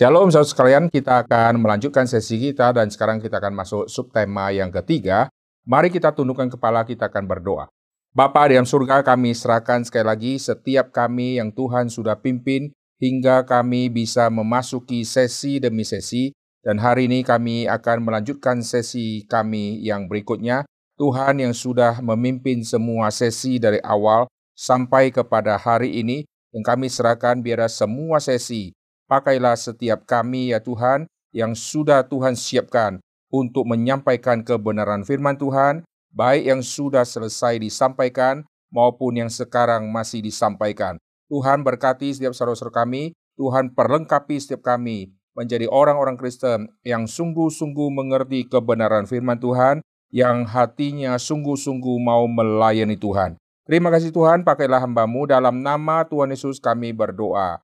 Shalom saudara sekalian, kita akan melanjutkan sesi kita dan sekarang kita akan masuk subtema yang ketiga. Mari kita tundukkan kepala, kita akan berdoa. Bapa di dalam surga kami serahkan sekali lagi setiap kami yang Tuhan sudah pimpin hingga kami bisa memasuki sesi demi sesi dan hari ini kami akan melanjutkan sesi kami yang berikutnya. Tuhan yang sudah memimpin semua sesi dari awal sampai kepada hari ini dan kami serahkan biar semua sesi Pakailah setiap kami ya Tuhan yang sudah Tuhan siapkan untuk menyampaikan kebenaran firman Tuhan, baik yang sudah selesai disampaikan maupun yang sekarang masih disampaikan. Tuhan berkati setiap saudara-saudara kami, Tuhan perlengkapi setiap kami menjadi orang-orang Kristen yang sungguh-sungguh mengerti kebenaran firman Tuhan, yang hatinya sungguh-sungguh mau melayani Tuhan. Terima kasih Tuhan, pakailah hambamu dalam nama Tuhan Yesus kami berdoa.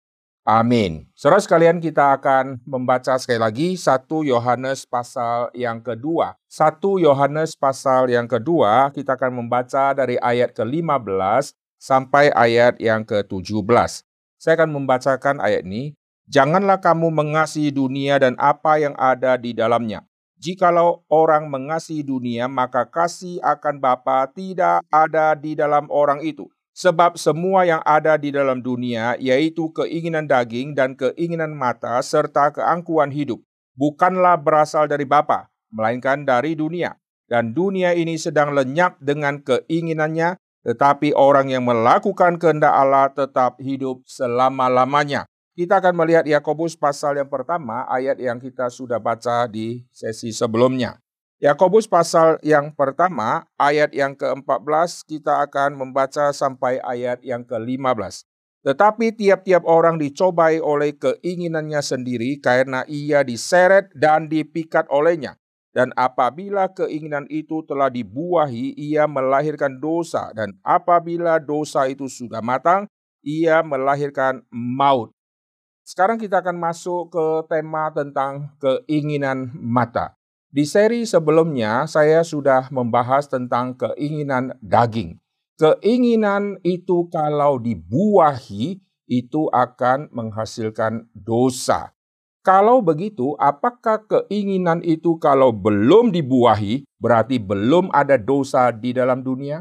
Amin. Saudara sekalian kita akan membaca sekali lagi satu Yohanes pasal yang kedua. Satu Yohanes pasal yang kedua kita akan membaca dari ayat ke-15 sampai ayat yang ke-17. Saya akan membacakan ayat ini. Janganlah kamu mengasihi dunia dan apa yang ada di dalamnya. Jikalau orang mengasihi dunia, maka kasih akan Bapa tidak ada di dalam orang itu. Sebab semua yang ada di dalam dunia, yaitu keinginan daging dan keinginan mata, serta keangkuhan hidup, bukanlah berasal dari Bapa, melainkan dari dunia. Dan dunia ini sedang lenyap dengan keinginannya, tetapi orang yang melakukan kehendak Allah tetap hidup selama-lamanya. Kita akan melihat Yakobus pasal yang pertama, ayat yang kita sudah baca di sesi sebelumnya. Yakobus pasal yang pertama, ayat yang ke-14, kita akan membaca sampai ayat yang ke-15. Tetapi tiap-tiap orang dicobai oleh keinginannya sendiri karena ia diseret dan dipikat olehnya. Dan apabila keinginan itu telah dibuahi, ia melahirkan dosa. Dan apabila dosa itu sudah matang, ia melahirkan maut. Sekarang kita akan masuk ke tema tentang keinginan mata. Di seri sebelumnya saya sudah membahas tentang keinginan daging. Keinginan itu kalau dibuahi itu akan menghasilkan dosa. Kalau begitu, apakah keinginan itu kalau belum dibuahi berarti belum ada dosa di dalam dunia?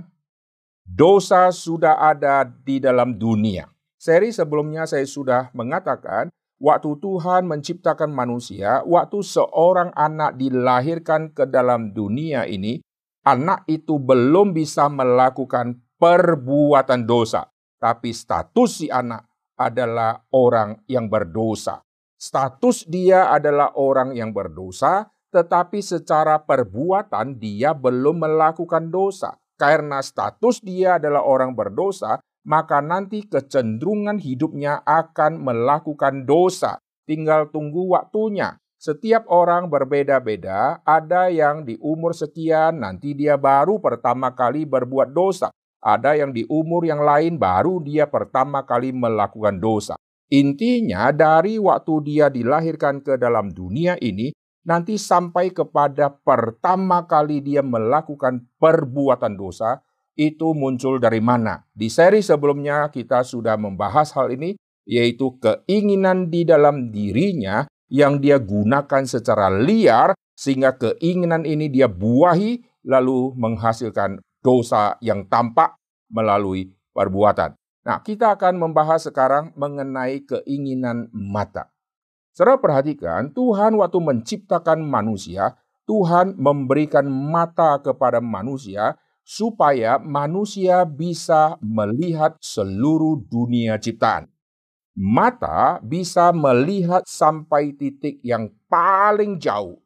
Dosa sudah ada di dalam dunia. Seri sebelumnya saya sudah mengatakan Waktu Tuhan menciptakan manusia, waktu seorang anak dilahirkan ke dalam dunia ini, anak itu belum bisa melakukan perbuatan dosa, tapi status si anak adalah orang yang berdosa. Status dia adalah orang yang berdosa, tetapi secara perbuatan dia belum melakukan dosa. Karena status dia adalah orang berdosa, maka nanti kecenderungan hidupnya akan melakukan dosa. Tinggal tunggu waktunya. Setiap orang berbeda-beda, ada yang di umur sekian nanti dia baru pertama kali berbuat dosa. Ada yang di umur yang lain baru dia pertama kali melakukan dosa. Intinya dari waktu dia dilahirkan ke dalam dunia ini, nanti sampai kepada pertama kali dia melakukan perbuatan dosa, itu muncul dari mana? Di seri sebelumnya kita sudah membahas hal ini, yaitu keinginan di dalam dirinya yang dia gunakan secara liar, sehingga keinginan ini dia buahi, lalu menghasilkan dosa yang tampak melalui perbuatan. Nah, kita akan membahas sekarang mengenai keinginan mata. Saudara perhatikan, Tuhan waktu menciptakan manusia, Tuhan memberikan mata kepada manusia supaya manusia bisa melihat seluruh dunia ciptaan. Mata bisa melihat sampai titik yang paling jauh.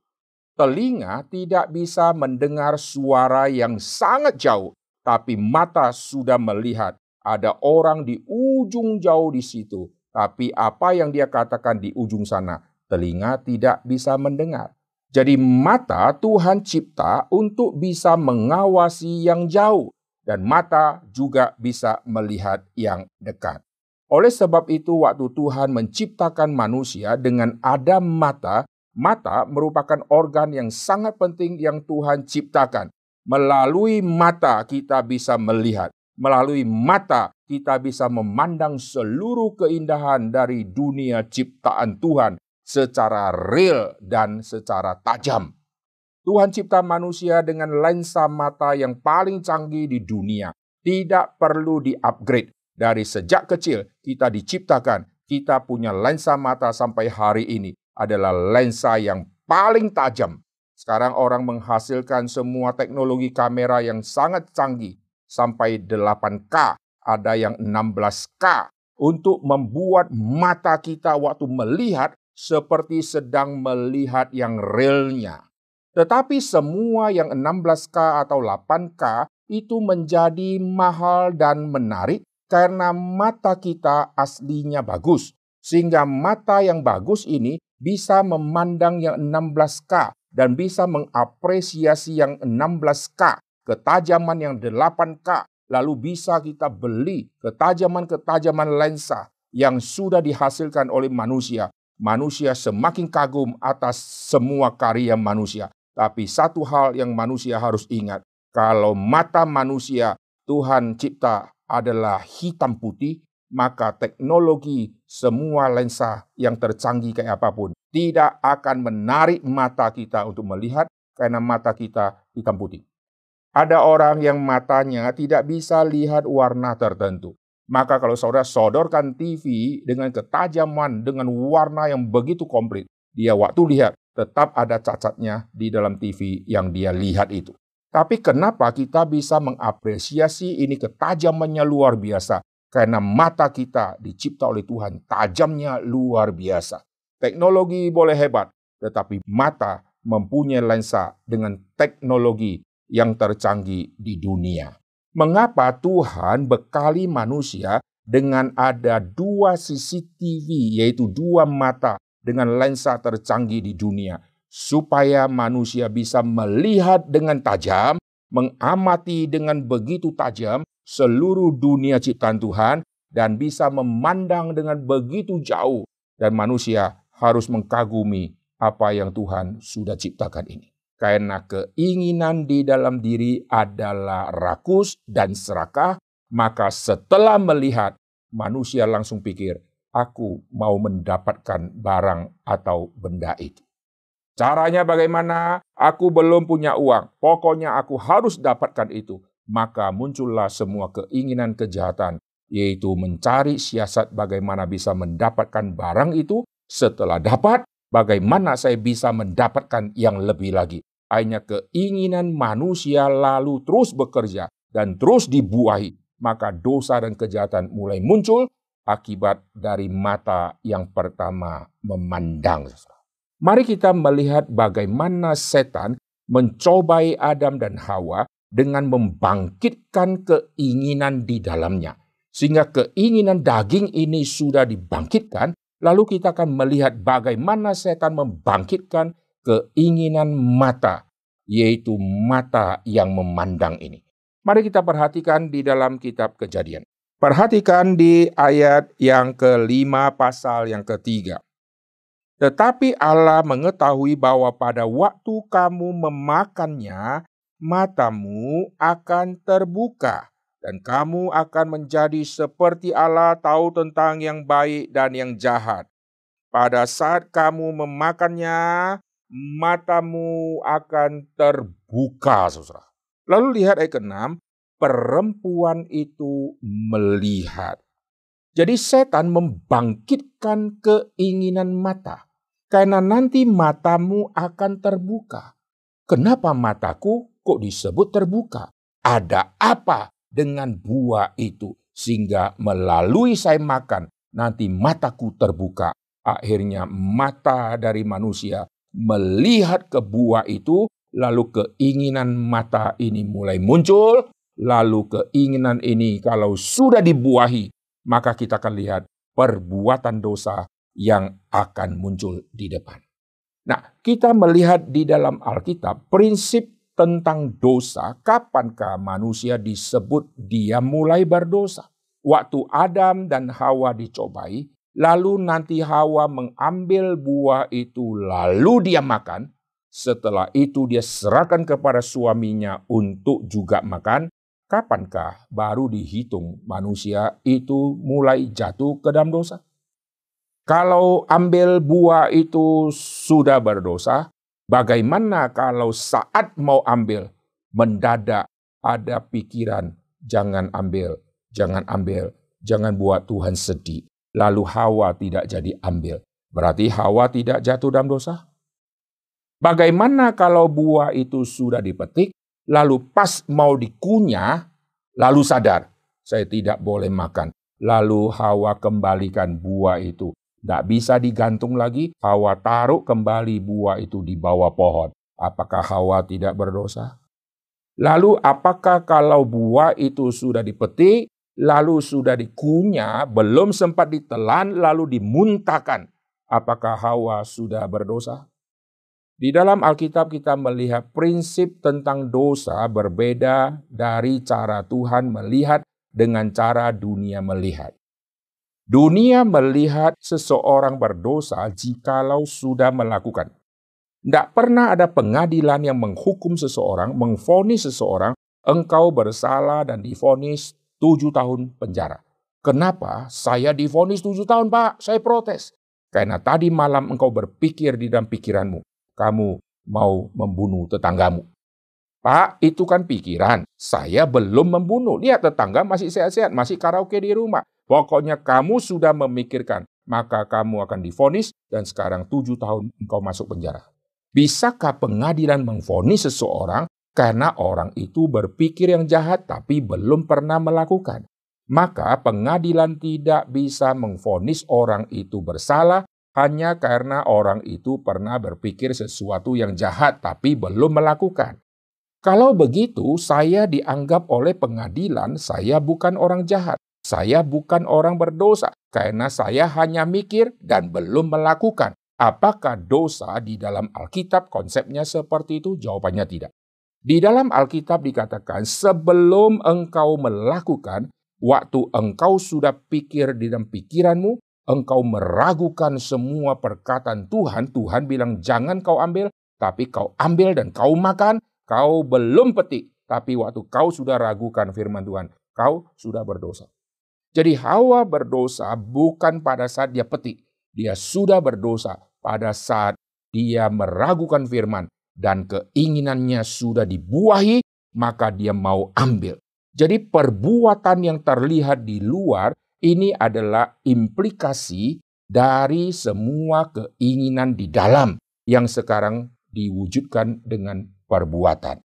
Telinga tidak bisa mendengar suara yang sangat jauh, tapi mata sudah melihat ada orang di ujung jauh di situ. Tapi apa yang dia katakan di ujung sana, telinga tidak bisa mendengar. Jadi mata Tuhan cipta untuk bisa mengawasi yang jauh dan mata juga bisa melihat yang dekat. Oleh sebab itu waktu Tuhan menciptakan manusia dengan ada mata, mata merupakan organ yang sangat penting yang Tuhan ciptakan. Melalui mata kita bisa melihat, melalui mata kita bisa memandang seluruh keindahan dari dunia ciptaan Tuhan secara real dan secara tajam. Tuhan cipta manusia dengan lensa mata yang paling canggih di dunia. Tidak perlu di-upgrade. Dari sejak kecil kita diciptakan, kita punya lensa mata sampai hari ini adalah lensa yang paling tajam. Sekarang orang menghasilkan semua teknologi kamera yang sangat canggih sampai 8K, ada yang 16K untuk membuat mata kita waktu melihat seperti sedang melihat yang realnya. Tetapi semua yang 16K atau 8K itu menjadi mahal dan menarik karena mata kita aslinya bagus. Sehingga mata yang bagus ini bisa memandang yang 16K dan bisa mengapresiasi yang 16K, ketajaman yang 8K, lalu bisa kita beli ketajaman-ketajaman lensa yang sudah dihasilkan oleh manusia manusia semakin kagum atas semua karya manusia. Tapi satu hal yang manusia harus ingat, kalau mata manusia Tuhan cipta adalah hitam putih, maka teknologi semua lensa yang tercanggih kayak apa pun tidak akan menarik mata kita untuk melihat karena mata kita hitam putih. Ada orang yang matanya tidak bisa lihat warna tertentu. Maka kalau saudara sodorkan TV dengan ketajaman, dengan warna yang begitu komplit, dia waktu lihat tetap ada cacatnya di dalam TV yang dia lihat itu. Tapi kenapa kita bisa mengapresiasi ini ketajamannya luar biasa? Karena mata kita dicipta oleh Tuhan, tajamnya luar biasa. Teknologi boleh hebat, tetapi mata mempunyai lensa dengan teknologi yang tercanggih di dunia. Mengapa Tuhan bekali manusia dengan ada dua CCTV, yaitu dua mata dengan lensa tercanggih di dunia, supaya manusia bisa melihat dengan tajam, mengamati dengan begitu tajam seluruh dunia ciptaan Tuhan, dan bisa memandang dengan begitu jauh, dan manusia harus mengkagumi apa yang Tuhan sudah ciptakan ini. Karena keinginan di dalam diri adalah rakus dan serakah, maka setelah melihat, manusia langsung pikir, aku mau mendapatkan barang atau benda itu. Caranya bagaimana? Aku belum punya uang, pokoknya aku harus dapatkan itu. Maka muncullah semua keinginan kejahatan, yaitu mencari siasat bagaimana bisa mendapatkan barang itu. Setelah dapat, bagaimana saya bisa mendapatkan yang lebih lagi hanya keinginan manusia lalu terus bekerja dan terus dibuahi, maka dosa dan kejahatan mulai muncul akibat dari mata yang pertama memandang. Mari kita melihat bagaimana setan mencobai Adam dan Hawa dengan membangkitkan keinginan di dalamnya. Sehingga keinginan daging ini sudah dibangkitkan, lalu kita akan melihat bagaimana setan membangkitkan keinginan mata, yaitu mata yang memandang ini. Mari kita perhatikan di dalam kitab kejadian. Perhatikan di ayat yang kelima pasal yang ketiga. Tetapi Allah mengetahui bahwa pada waktu kamu memakannya, matamu akan terbuka dan kamu akan menjadi seperti Allah tahu tentang yang baik dan yang jahat. Pada saat kamu memakannya, matamu akan terbuka, saudara. Lalu lihat ayat ke-6, perempuan itu melihat. Jadi setan membangkitkan keinginan mata. Karena nanti matamu akan terbuka. Kenapa mataku kok disebut terbuka? Ada apa dengan buah itu? Sehingga melalui saya makan, nanti mataku terbuka. Akhirnya mata dari manusia melihat ke buah itu, lalu keinginan mata ini mulai muncul, lalu keinginan ini kalau sudah dibuahi, maka kita akan lihat perbuatan dosa yang akan muncul di depan. Nah, kita melihat di dalam Alkitab prinsip tentang dosa, kapankah manusia disebut dia mulai berdosa? Waktu Adam dan Hawa dicobai, Lalu nanti Hawa mengambil buah itu, lalu dia makan. Setelah itu dia serahkan kepada suaminya untuk juga makan. Kapankah baru dihitung manusia itu mulai jatuh ke dalam dosa? Kalau ambil buah itu sudah berdosa, bagaimana kalau saat mau ambil, mendadak ada pikiran, jangan ambil, jangan ambil, jangan buat Tuhan sedih. Lalu Hawa tidak jadi ambil. Berarti Hawa tidak jatuh dalam dosa? Bagaimana kalau buah itu sudah dipetik, lalu pas mau dikunyah, lalu sadar, saya tidak boleh makan. Lalu Hawa kembalikan buah itu tidak bisa digantung lagi, Hawa taruh kembali buah itu di bawah pohon. Apakah Hawa tidak berdosa? Lalu apakah kalau buah itu sudah dipetik, lalu sudah dikunyah, belum sempat ditelan, lalu dimuntahkan? Apakah Hawa sudah berdosa? Di dalam Alkitab kita melihat prinsip tentang dosa berbeda dari cara Tuhan melihat dengan cara dunia melihat. Dunia melihat seseorang berdosa jikalau sudah melakukan. Tidak pernah ada pengadilan yang menghukum seseorang, mengfonis seseorang, engkau bersalah dan difonis tujuh tahun penjara. Kenapa saya difonis tujuh tahun, Pak? Saya protes. Karena tadi malam engkau berpikir di dalam pikiranmu, kamu mau membunuh tetanggamu. Pak, itu kan pikiran. Saya belum membunuh. Lihat tetangga masih sehat-sehat, masih karaoke di rumah. Pokoknya kamu sudah memikirkan, maka kamu akan difonis dan sekarang tujuh tahun engkau masuk penjara. Bisakah pengadilan mengfonis seseorang karena orang itu berpikir yang jahat tapi belum pernah melakukan? Maka pengadilan tidak bisa mengfonis orang itu bersalah hanya karena orang itu pernah berpikir sesuatu yang jahat tapi belum melakukan. Kalau begitu, saya dianggap oleh pengadilan saya bukan orang jahat. Saya bukan orang berdosa karena saya hanya mikir dan belum melakukan. Apakah dosa di dalam Alkitab konsepnya seperti itu? Jawabannya tidak. Di dalam Alkitab dikatakan sebelum engkau melakukan, waktu engkau sudah pikir di dalam pikiranmu, engkau meragukan semua perkataan Tuhan, Tuhan bilang jangan kau ambil, tapi kau ambil dan kau makan, kau belum petik. Tapi waktu kau sudah ragukan firman Tuhan, kau sudah berdosa. Jadi Hawa berdosa bukan pada saat dia petik. Dia sudah berdosa pada saat dia meragukan firman dan keinginannya sudah dibuahi, maka dia mau ambil. Jadi perbuatan yang terlihat di luar ini adalah implikasi dari semua keinginan di dalam yang sekarang diwujudkan dengan perbuatan.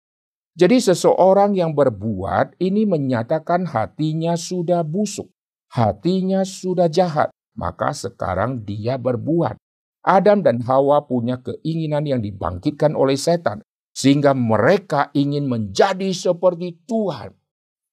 Jadi seseorang yang berbuat ini menyatakan hatinya sudah busuk hatinya sudah jahat, maka sekarang dia berbuat. Adam dan Hawa punya keinginan yang dibangkitkan oleh setan, sehingga mereka ingin menjadi seperti Tuhan.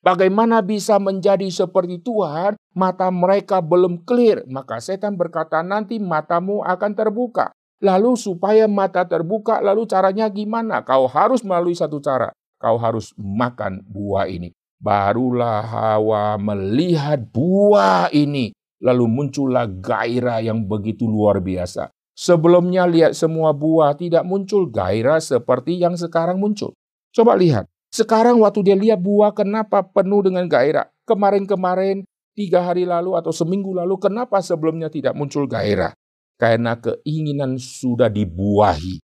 Bagaimana bisa menjadi seperti Tuhan? Mata mereka belum clear, maka setan berkata, "Nanti matamu akan terbuka." Lalu, supaya mata terbuka, lalu caranya gimana? Kau harus melalui satu cara, kau harus makan buah ini. Barulah Hawa melihat buah ini. Lalu muncullah gairah yang begitu luar biasa. Sebelumnya lihat semua buah tidak muncul gairah seperti yang sekarang muncul. Coba lihat. Sekarang waktu dia lihat buah kenapa penuh dengan gairah. Kemarin-kemarin, tiga hari lalu atau seminggu lalu, kenapa sebelumnya tidak muncul gairah? Karena keinginan sudah dibuahi.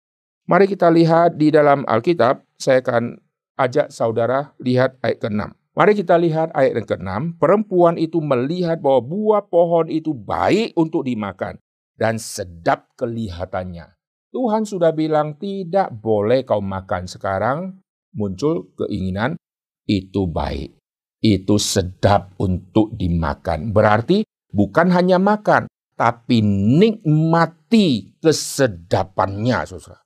Mari kita lihat di dalam Alkitab, saya akan ajak saudara lihat ayat ke-6. Mari kita lihat ayat yang ke-6. Perempuan itu melihat bahwa buah pohon itu baik untuk dimakan dan sedap kelihatannya. Tuhan sudah bilang tidak boleh kau makan. Sekarang muncul keinginan itu baik. Itu sedap untuk dimakan. Berarti bukan hanya makan, tapi nikmati kesedapannya, saudara.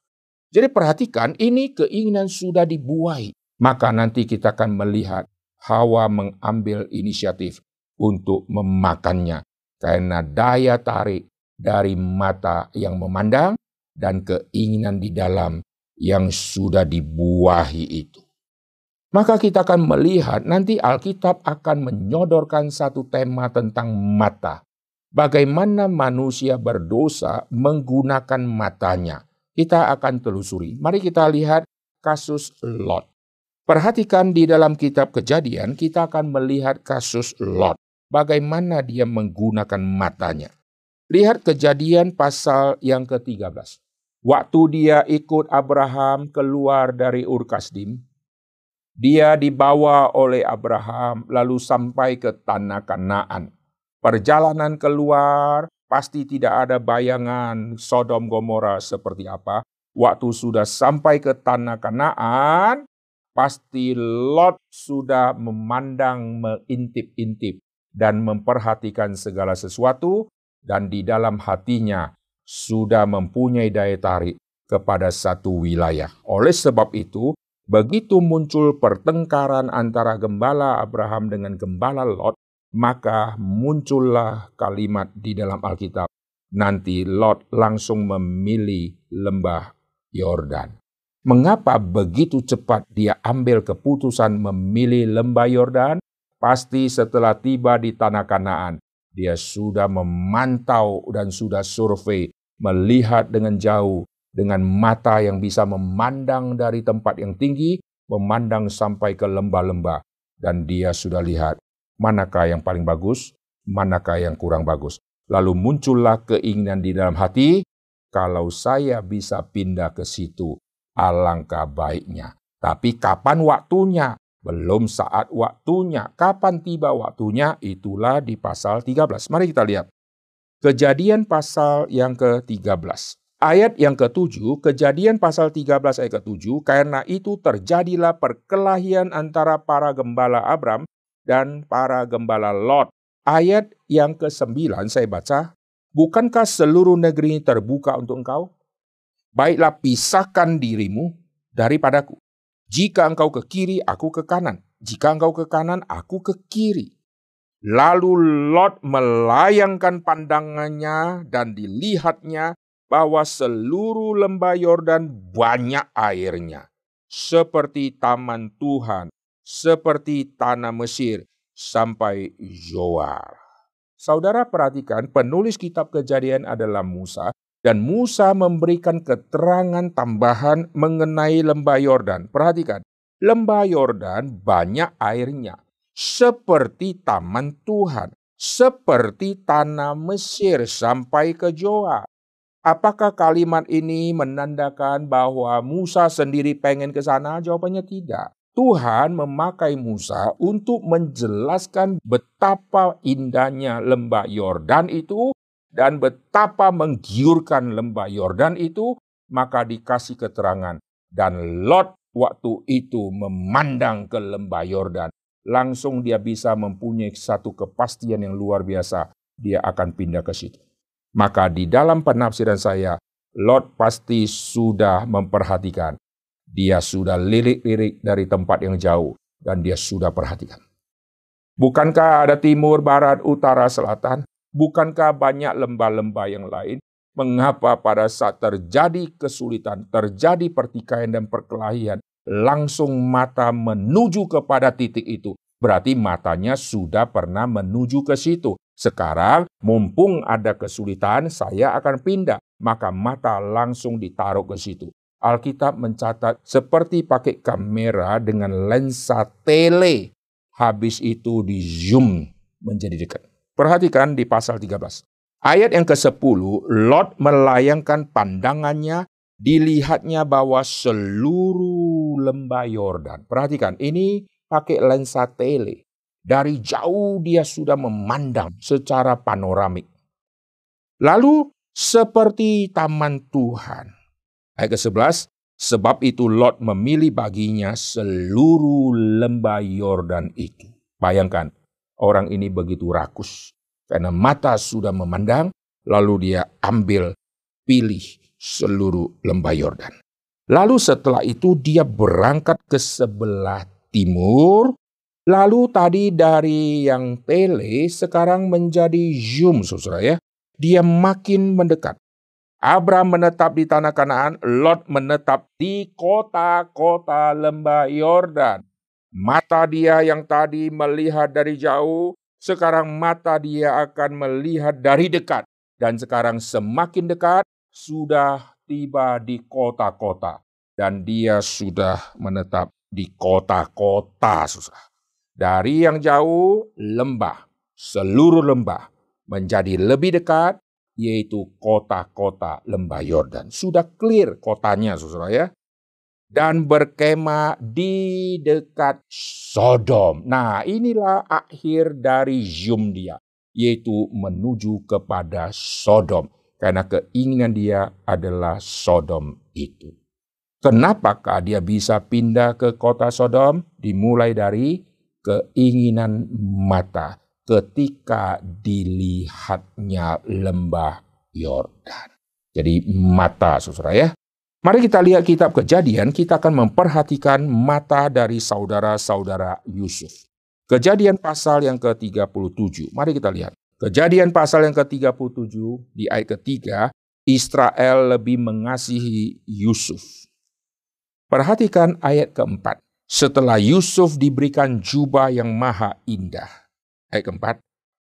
Jadi perhatikan, ini keinginan sudah dibuai. Maka nanti kita akan melihat Hawa mengambil inisiatif untuk memakannya karena daya tarik dari mata yang memandang dan keinginan di dalam yang sudah dibuahi itu. Maka kita akan melihat nanti Alkitab akan menyodorkan satu tema tentang mata. Bagaimana manusia berdosa menggunakan matanya. Kita akan telusuri. Mari kita lihat kasus Lot. Perhatikan di dalam kitab kejadian, kita akan melihat kasus Lot. Bagaimana dia menggunakan matanya. Lihat kejadian pasal yang ke-13. Waktu dia ikut Abraham keluar dari Ur Kasdim, dia dibawa oleh Abraham lalu sampai ke tanah Kanaan. Perjalanan keluar pasti tidak ada bayangan Sodom Gomora seperti apa. Waktu sudah sampai ke tanah Kanaan, pasti Lot sudah memandang mengintip-intip dan memperhatikan segala sesuatu dan di dalam hatinya sudah mempunyai daya tarik kepada satu wilayah. Oleh sebab itu, begitu muncul pertengkaran antara gembala Abraham dengan gembala Lot, maka muncullah kalimat di dalam Alkitab. Nanti Lot langsung memilih lembah Yordan. Mengapa begitu cepat dia ambil keputusan memilih lembah Yordan? Pasti setelah tiba di tanah Kanaan, dia sudah memantau dan sudah survei, melihat dengan jauh, dengan mata yang bisa memandang dari tempat yang tinggi, memandang sampai ke lembah-lembah. Dan dia sudah lihat manakah yang paling bagus, manakah yang kurang bagus. Lalu muncullah keinginan di dalam hati, kalau saya bisa pindah ke situ, alangkah baiknya. Tapi kapan waktunya? Belum saat waktunya. Kapan tiba waktunya? Itulah di pasal 13. Mari kita lihat. Kejadian pasal yang ke-13. Ayat yang ke-7, kejadian pasal 13 ayat ke-7, karena itu terjadilah perkelahian antara para gembala Abram dan para gembala Lot. Ayat yang ke-9 saya baca, Bukankah seluruh negeri terbuka untuk engkau? Baiklah pisahkan dirimu daripadaku. Jika engkau ke kiri, aku ke kanan. Jika engkau ke kanan, aku ke kiri. Lalu Lot melayangkan pandangannya dan dilihatnya bahwa seluruh lembah Yordan banyak airnya. Seperti taman Tuhan, seperti tanah Mesir, sampai Zoar. Saudara perhatikan penulis kitab kejadian adalah Musa dan Musa memberikan keterangan tambahan mengenai lembah Yordan. Perhatikan, lembah Yordan banyak airnya, seperti taman Tuhan, seperti tanah Mesir sampai ke Joa. Apakah kalimat ini menandakan bahwa Musa sendiri pengen ke sana? Jawabannya tidak. Tuhan memakai Musa untuk menjelaskan betapa indahnya lembah Yordan itu dan betapa menggiurkan lembah Yordan itu, maka dikasih keterangan. Dan Lot waktu itu memandang ke lembah Yordan. Langsung dia bisa mempunyai satu kepastian yang luar biasa. Dia akan pindah ke situ. Maka di dalam penafsiran saya, Lot pasti sudah memperhatikan. Dia sudah lirik-lirik dari tempat yang jauh. Dan dia sudah perhatikan. Bukankah ada timur, barat, utara, selatan? Bukankah banyak lembah-lembah yang lain? Mengapa pada saat terjadi kesulitan, terjadi pertikaian dan perkelahian, langsung mata menuju kepada titik itu? Berarti matanya sudah pernah menuju ke situ. Sekarang, mumpung ada kesulitan, saya akan pindah. Maka mata langsung ditaruh ke situ. Alkitab mencatat seperti pakai kamera dengan lensa tele. Habis itu di zoom menjadi dekat. Perhatikan di pasal 13. Ayat yang ke-10, Lot melayangkan pandangannya, dilihatnya bahwa seluruh lembah Yordan. Perhatikan, ini pakai lensa tele. Dari jauh dia sudah memandang secara panoramik. Lalu seperti taman Tuhan. Ayat ke-11, sebab itu Lot memilih baginya seluruh lembah Yordan itu. Bayangkan, orang ini begitu rakus. Karena mata sudah memandang, lalu dia ambil, pilih seluruh lembah Yordan. Lalu setelah itu dia berangkat ke sebelah timur. Lalu tadi dari yang tele sekarang menjadi zoom saudara ya. Dia makin mendekat. Abraham menetap di tanah Kanaan, Lot menetap di kota-kota lembah Yordan. Mata dia yang tadi melihat dari jauh, sekarang mata dia akan melihat dari dekat. Dan sekarang semakin dekat, sudah tiba di kota-kota. Dan dia sudah menetap di kota-kota susah. Dari yang jauh, lembah, seluruh lembah menjadi lebih dekat, yaitu kota-kota lembah Yordan. Sudah clear kotanya, saudara ya. Dan berkemah di dekat Sodom. Nah inilah akhir dari zoom dia. Yaitu menuju kepada Sodom. Karena keinginan dia adalah Sodom itu. Kenapakah dia bisa pindah ke kota Sodom? Dimulai dari keinginan mata ketika dilihatnya lembah Yordan. Jadi mata saudara ya. Mari kita lihat kitab kejadian, kita akan memperhatikan mata dari saudara-saudara Yusuf. Kejadian pasal yang ke-37, mari kita lihat. Kejadian pasal yang ke-37 di ayat ketiga, Israel lebih mengasihi Yusuf. Perhatikan ayat keempat. Setelah Yusuf diberikan jubah yang maha indah, Ayat keempat,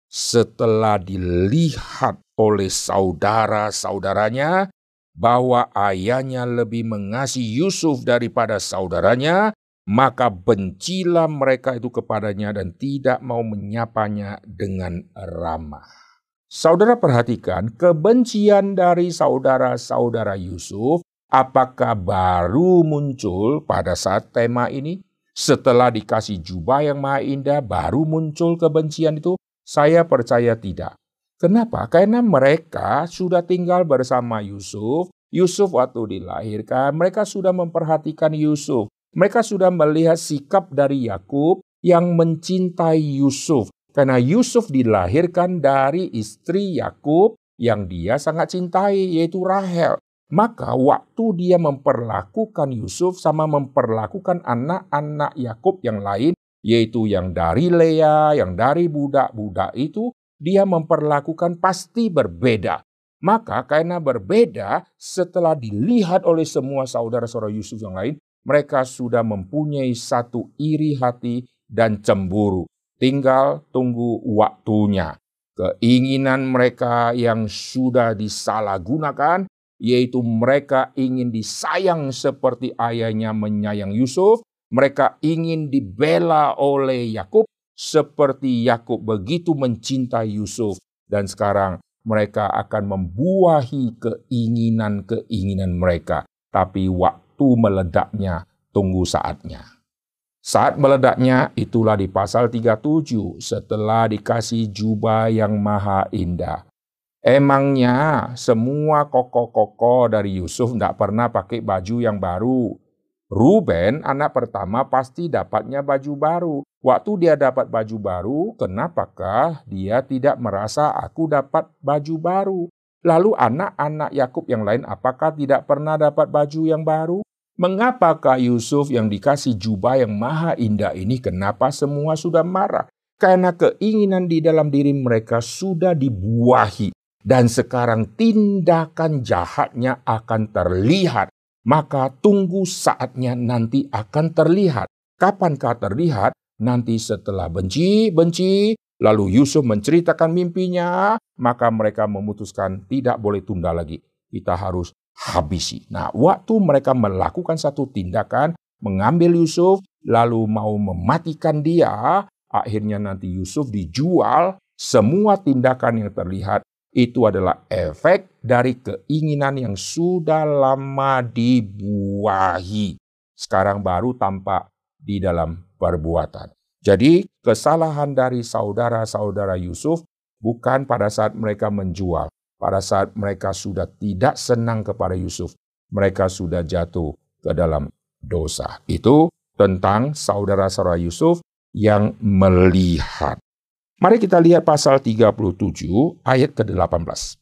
setelah dilihat oleh saudara-saudaranya bahwa ayahnya lebih mengasihi Yusuf daripada saudaranya, maka bencilah mereka itu kepadanya dan tidak mau menyapanya dengan ramah. Saudara perhatikan kebencian dari saudara-saudara Yusuf apakah baru muncul pada saat tema ini? Setelah dikasih jubah yang maha indah, baru muncul kebencian itu? Saya percaya tidak. Kenapa? Karena mereka sudah tinggal bersama Yusuf. Yusuf waktu dilahirkan, mereka sudah memperhatikan Yusuf. Mereka sudah melihat sikap dari Yakub yang mencintai Yusuf. Karena Yusuf dilahirkan dari istri Yakub yang dia sangat cintai, yaitu Rahel. Maka waktu dia memperlakukan Yusuf sama memperlakukan anak-anak Yakub yang lain, yaitu yang dari Lea, yang dari budak-budak itu, dia memperlakukan pasti berbeda. Maka karena berbeda, setelah dilihat oleh semua saudara-saudara Yusuf yang lain, mereka sudah mempunyai satu iri hati dan cemburu. Tinggal tunggu waktunya. Keinginan mereka yang sudah disalahgunakan yaitu mereka ingin disayang seperti ayahnya menyayang Yusuf, mereka ingin dibela oleh Yakub seperti Yakub begitu mencintai Yusuf dan sekarang mereka akan membuahi keinginan-keinginan mereka, tapi waktu meledaknya tunggu saatnya. Saat meledaknya itulah di pasal 37 setelah dikasih jubah yang maha indah. Emangnya semua koko-koko dari Yusuf tidak pernah pakai baju yang baru. Ruben, anak pertama, pasti dapatnya baju baru. Waktu dia dapat baju baru, kenapakah dia tidak merasa aku dapat baju baru? Lalu anak-anak Yakub yang lain apakah tidak pernah dapat baju yang baru? Mengapakah Yusuf yang dikasih jubah yang maha indah ini kenapa semua sudah marah? Karena keinginan di dalam diri mereka sudah dibuahi dan sekarang tindakan jahatnya akan terlihat. Maka tunggu saatnya nanti akan terlihat. Kapankah terlihat? Nanti setelah benci-benci, lalu Yusuf menceritakan mimpinya, maka mereka memutuskan tidak boleh tunda lagi. Kita harus habisi. Nah, waktu mereka melakukan satu tindakan, mengambil Yusuf, lalu mau mematikan dia, akhirnya nanti Yusuf dijual, semua tindakan yang terlihat itu adalah efek dari keinginan yang sudah lama dibuahi. Sekarang baru tampak di dalam perbuatan. Jadi kesalahan dari saudara-saudara Yusuf bukan pada saat mereka menjual. Pada saat mereka sudah tidak senang kepada Yusuf. Mereka sudah jatuh ke dalam dosa. Itu tentang saudara-saudara Yusuf yang melihat. Mari kita lihat pasal 37 ayat ke-18.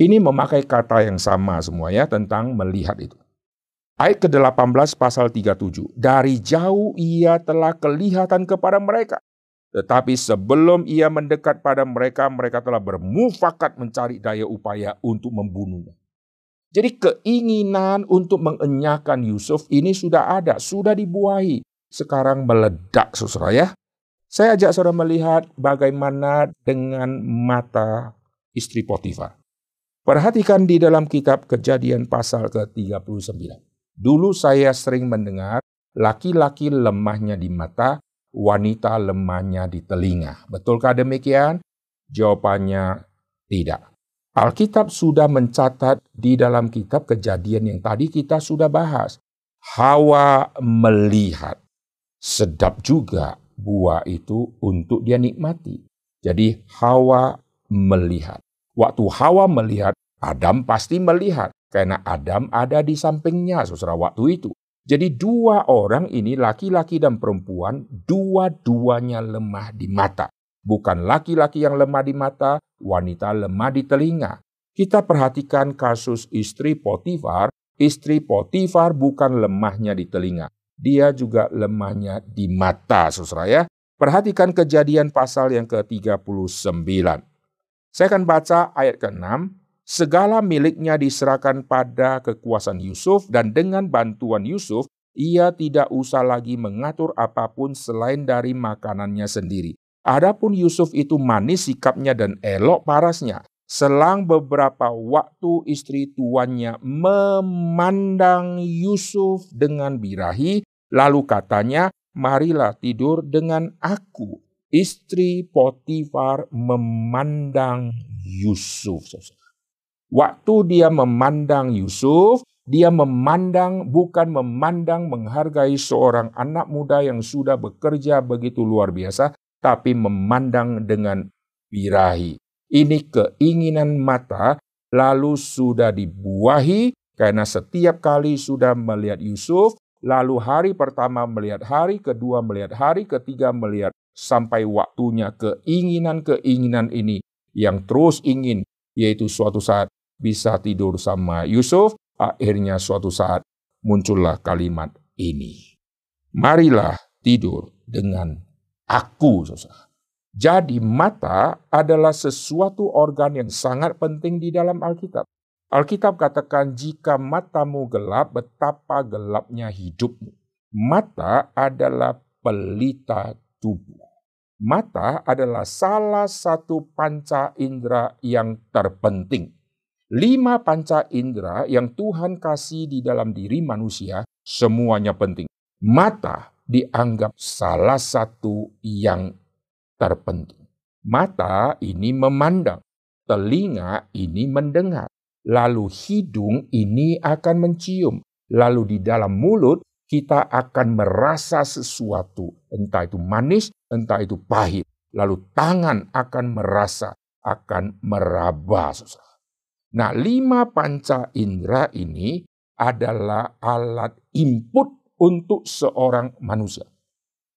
Ini memakai kata yang sama semua ya tentang melihat itu. Ayat ke-18 pasal 37. Dari jauh ia telah kelihatan kepada mereka. Tetapi sebelum ia mendekat pada mereka, mereka telah bermufakat mencari daya upaya untuk membunuhnya. Jadi keinginan untuk mengenyahkan Yusuf ini sudah ada, sudah dibuahi. Sekarang meledak saudara ya. Saya ajak saudara melihat bagaimana dengan mata istri Potifar. Perhatikan di dalam kitab kejadian pasal ke-39. Dulu saya sering mendengar laki-laki lemahnya di mata, wanita lemahnya di telinga. Betulkah demikian? Jawabannya tidak. Alkitab sudah mencatat di dalam kitab kejadian yang tadi kita sudah bahas. Hawa melihat. Sedap juga buah itu untuk dia nikmati. Jadi Hawa melihat. Waktu Hawa melihat, Adam pasti melihat. Karena Adam ada di sampingnya, saudara, waktu itu. Jadi dua orang ini, laki-laki dan perempuan, dua-duanya lemah di mata. Bukan laki-laki yang lemah di mata, wanita lemah di telinga. Kita perhatikan kasus istri Potifar. Istri Potifar bukan lemahnya di telinga. Dia juga lemahnya di mata, saudara ya. Perhatikan kejadian pasal yang ke-39. Saya akan baca ayat ke-6. Segala miliknya diserahkan pada kekuasaan Yusuf dan dengan bantuan Yusuf, ia tidak usah lagi mengatur apa pun selain dari makanannya sendiri. Adapun Yusuf itu manis sikapnya dan elok parasnya. Selang beberapa waktu istri tuannya memandang Yusuf dengan birahi, lalu katanya, marilah tidur dengan aku. Istri Potifar memandang Yusuf. Waktu dia memandang Yusuf, dia memandang bukan memandang menghargai seorang anak muda yang sudah bekerja begitu luar biasa, tapi memandang dengan birahi. Ini keinginan mata, lalu sudah dibuahi karena setiap kali sudah melihat Yusuf, lalu hari pertama melihat hari, kedua melihat hari, ketiga melihat sampai waktunya keinginan-keinginan ini yang terus ingin, yaitu suatu saat bisa tidur sama Yusuf, akhirnya suatu saat muncullah kalimat ini. Marilah tidur dengan aku. Saudara. Jadi mata adalah sesuatu organ yang sangat penting di dalam Alkitab. Alkitab katakan jika matamu gelap, betapa gelapnya hidupmu. Mata adalah pelita tubuh. Mata adalah salah satu panca indera yang terpenting. Lima panca indera yang Tuhan kasih di dalam diri manusia, semuanya penting. Mata dianggap salah satu yang terpenting. Mata ini memandang, telinga ini mendengar, lalu hidung ini akan mencium, lalu di dalam mulut kita akan merasa sesuatu, entah itu manis, entah itu pahit, lalu tangan akan merasa, akan meraba. Nah, lima panca indera ini adalah alat input untuk seorang manusia.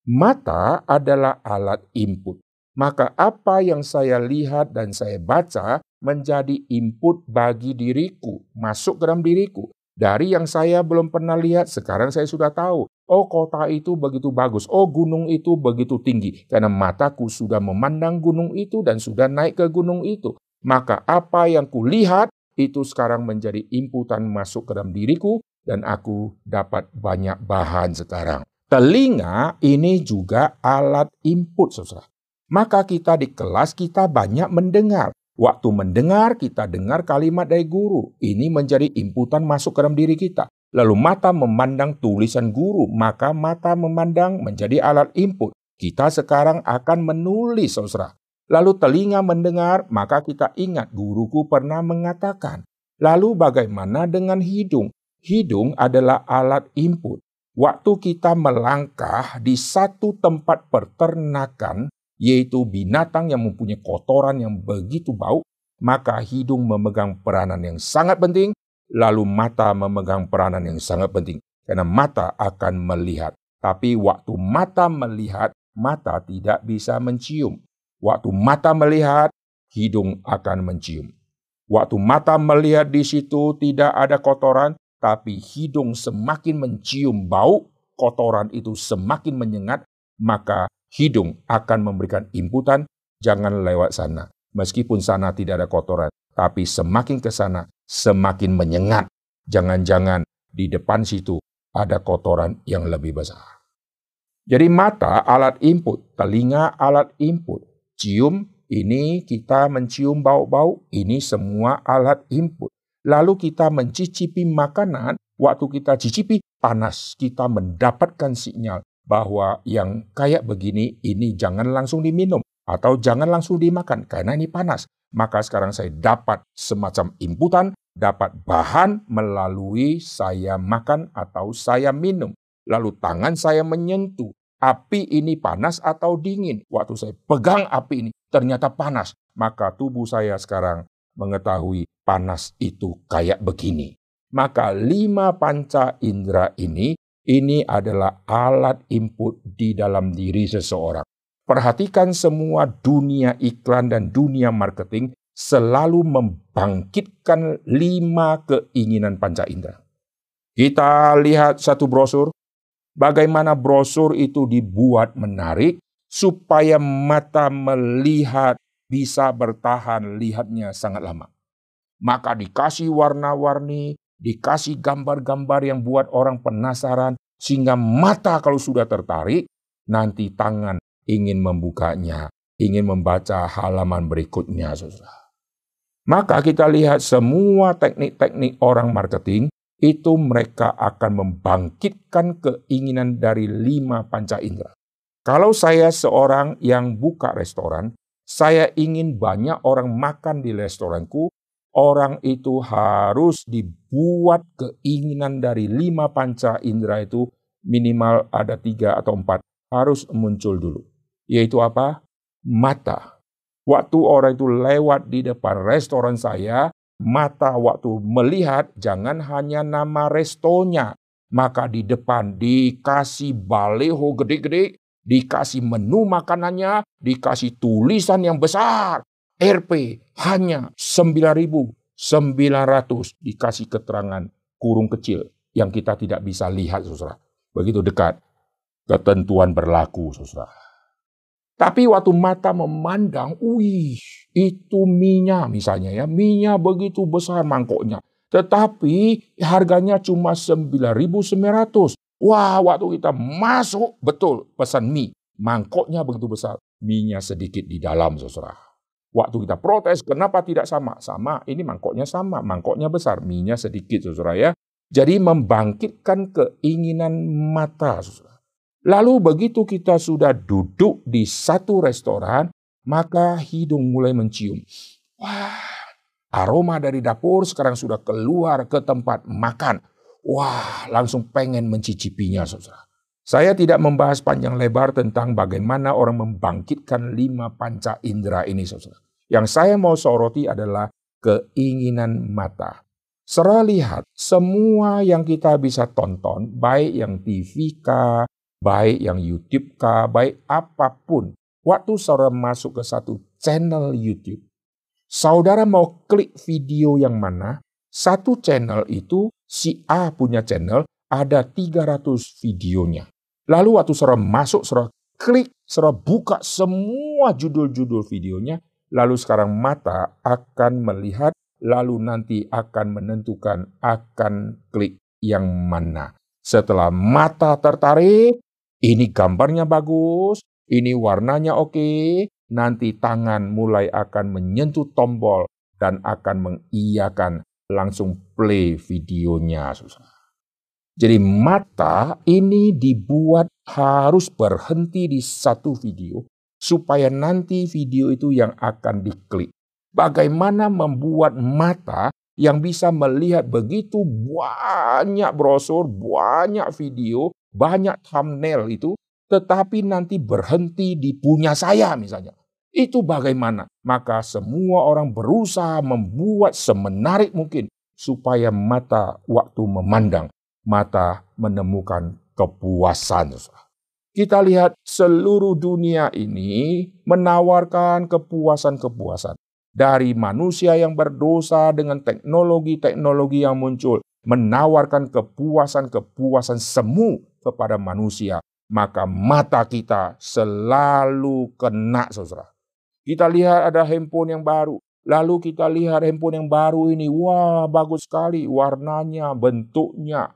Mata adalah alat input. Maka apa yang saya lihat dan saya baca menjadi input bagi diriku, masuk ke dalam diriku. Dari yang saya belum pernah lihat, sekarang saya sudah tahu. Oh kota itu begitu bagus, oh gunung itu begitu tinggi. Karena mataku sudah memandang gunung itu dan sudah naik ke gunung itu. Maka apa yang kulihat itu sekarang menjadi inputan masuk ke dalam diriku dan aku dapat banyak bahan sekarang. Telinga ini juga alat input, saudara. Maka kita di kelas kita banyak mendengar. Waktu mendengar, kita dengar kalimat dari guru. Ini menjadi inputan masuk ke dalam diri kita. Lalu mata memandang tulisan guru, maka mata memandang menjadi alat input. Kita sekarang akan menulis, saudara. Lalu telinga mendengar, maka kita ingat guruku pernah mengatakan. Lalu bagaimana dengan hidung? Hidung adalah alat input. Waktu kita melangkah di satu tempat peternakan, yaitu binatang yang mempunyai kotoran yang begitu bau, maka hidung memegang peranan yang sangat penting, lalu mata memegang peranan yang sangat penting. Karena mata akan melihat. Tapi waktu mata melihat, mata tidak bisa mencium. Waktu mata melihat, hidung akan mencium. Waktu mata melihat di situ tidak ada kotoran, tapi hidung semakin mencium bau, kotoran itu semakin menyengat, maka hidung akan memberikan inputan, jangan lewat sana. Meskipun sana tidak ada kotoran, tapi semakin ke sana, semakin menyengat. Jangan-jangan di depan situ ada kotoran yang lebih besar. Jadi mata alat input, telinga alat input, cium ini kita mencium bau-bau, ini semua alat input. Lalu kita mencicipi makanan, waktu kita cicipi panas, kita mendapatkan sinyal bahwa yang kayak begini ini jangan langsung diminum atau jangan langsung dimakan karena ini panas. maka sekarang saya dapat semacam inputan, dapat bahan melalui saya makan atau saya minum. Lalu tangan saya menyentuh. Api ini panas atau dingin. Waktu saya pegang api ini, ternyata panas. Maka tubuh saya sekarang mengetahui panas itu kayak begini. Maka lima panca indera ini, ini adalah alat input di dalam diri seseorang. Perhatikan semua dunia iklan dan dunia marketing selalu membangkitkan lima keinginan panca indera. Kita lihat satu brosur, bagaimana brosur itu dibuat menarik supaya mata melihat bisa bertahan lihatnya sangat lama. Maka dikasih warna-warni, dikasih gambar-gambar yang buat orang penasaran, sehingga mata kalau sudah tertarik, nanti tangan ingin membukanya, ingin membaca halaman berikutnya. Maka kita lihat semua teknik-teknik orang marketing itu mereka akan membangkitkan keinginan dari lima panca indera. Kalau saya seorang yang buka restoran, saya ingin banyak orang makan di restoranku, orang itu harus dibuat keinginan dari lima panca indera itu minimal ada tiga atau empat harus muncul dulu yaitu apa? Mata. Waktu orang itu lewat di depan restoran saya, mata waktu melihat jangan hanya nama restonya, maka di depan dikasih baleho gede-gede, dikasih menu makanannya, dikasih tulisan yang besar. RP hanya 9.900 dikasih keterangan kurung kecil yang kita tidak bisa lihat, saudara. Begitu dekat ketentuan berlaku, saudara. Tapi waktu mata memandang, wih, itu minyak misalnya ya. Minyak begitu besar mangkoknya. Tetapi harganya cuma 9.900. Wah, waktu kita masuk, betul, pesan mie. Mangkoknya begitu besar. Minyak sedikit di dalam, saudara. Waktu kita protes, kenapa tidak sama? Sama, ini mangkoknya sama, mangkoknya besar, minyak sedikit, saudara ya. Jadi membangkitkan keinginan mata, saudara. Lalu begitu kita sudah duduk di satu restoran, maka hidung mulai mencium. Wah, aroma dari dapur sekarang sudah keluar ke tempat makan. Wah, langsung pengen mencicipinya, saudara. Saya tidak membahas panjang lebar tentang bagaimana orang membangkitkan lima panca indera ini, saudara. Yang saya mau soroti adalah keinginan mata. Serah lihat semua yang kita bisa tonton, baik yang TV kah, baik yang YouTube kah, baik apa pun. Waktu saudara masuk ke satu channel YouTube, saudara mau klik video yang mana, satu channel itu si A punya channel, ada 300 videonya. Lalu waktu saudara masuk, saudara klik, saudara buka semua judul-judul videonya, lalu sekarang mata akan melihat, lalu nanti akan menentukan akan klik yang mana. Setelah mata tertarik, ini gambarnya bagus, ini warnanya oke, nanti tangan mulai akan menyentuh tombol dan akan mengiyakan langsung play videonya. Jadi mata ini dibuat harus berhenti di satu video supaya nanti video itu yang akan diklik. Bagaimana membuat mata yang bisa melihat begitu banyak brosur, banyak video, banyak thumbnail itu, tetapi nanti berhenti di punya saya misalnya. Itu bagaimana? Maka semua orang berusaha membuat semenarik mungkin supaya mata waktu memandang, mata menemukan kepuasan. Kita lihat seluruh dunia ini menawarkan kepuasan-kepuasan. Dari manusia yang berdosa dengan teknologi-teknologi yang muncul, menawarkan kepuasan-kepuasan semu kepada manusia, maka mata kita selalu kena, saudara. Kita lihat ada handphone yang baru, lalu kita lihat handphone yang baru ini, wah bagus sekali warnanya, bentuknya.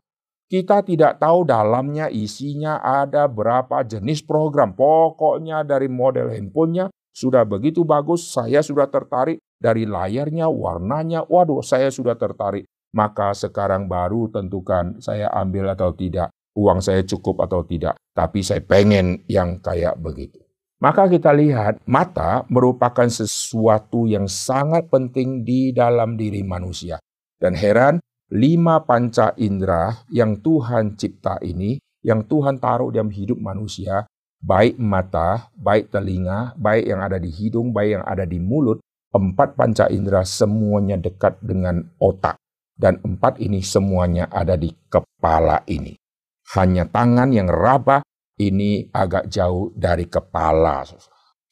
Kita tidak tahu dalamnya isinya ada berapa jenis program. Pokoknya dari model handphonenya sudah begitu bagus, saya sudah tertarik dari layarnya, warnanya, waduh saya sudah tertarik. Maka sekarang baru tentukan saya ambil atau tidak uang saya cukup atau tidak, tapi saya pengen yang kayak begitu. Maka kita lihat mata merupakan sesuatu yang sangat penting di dalam diri manusia. Dan heran, lima panca indera yang Tuhan cipta ini, yang Tuhan taruh dalam hidup manusia, baik mata, baik telinga, baik yang ada di hidung, baik yang ada di mulut, empat panca indera semuanya dekat dengan otak. Dan empat ini semuanya ada di kepala ini. Hanya tangan yang raba ini agak jauh dari kepala.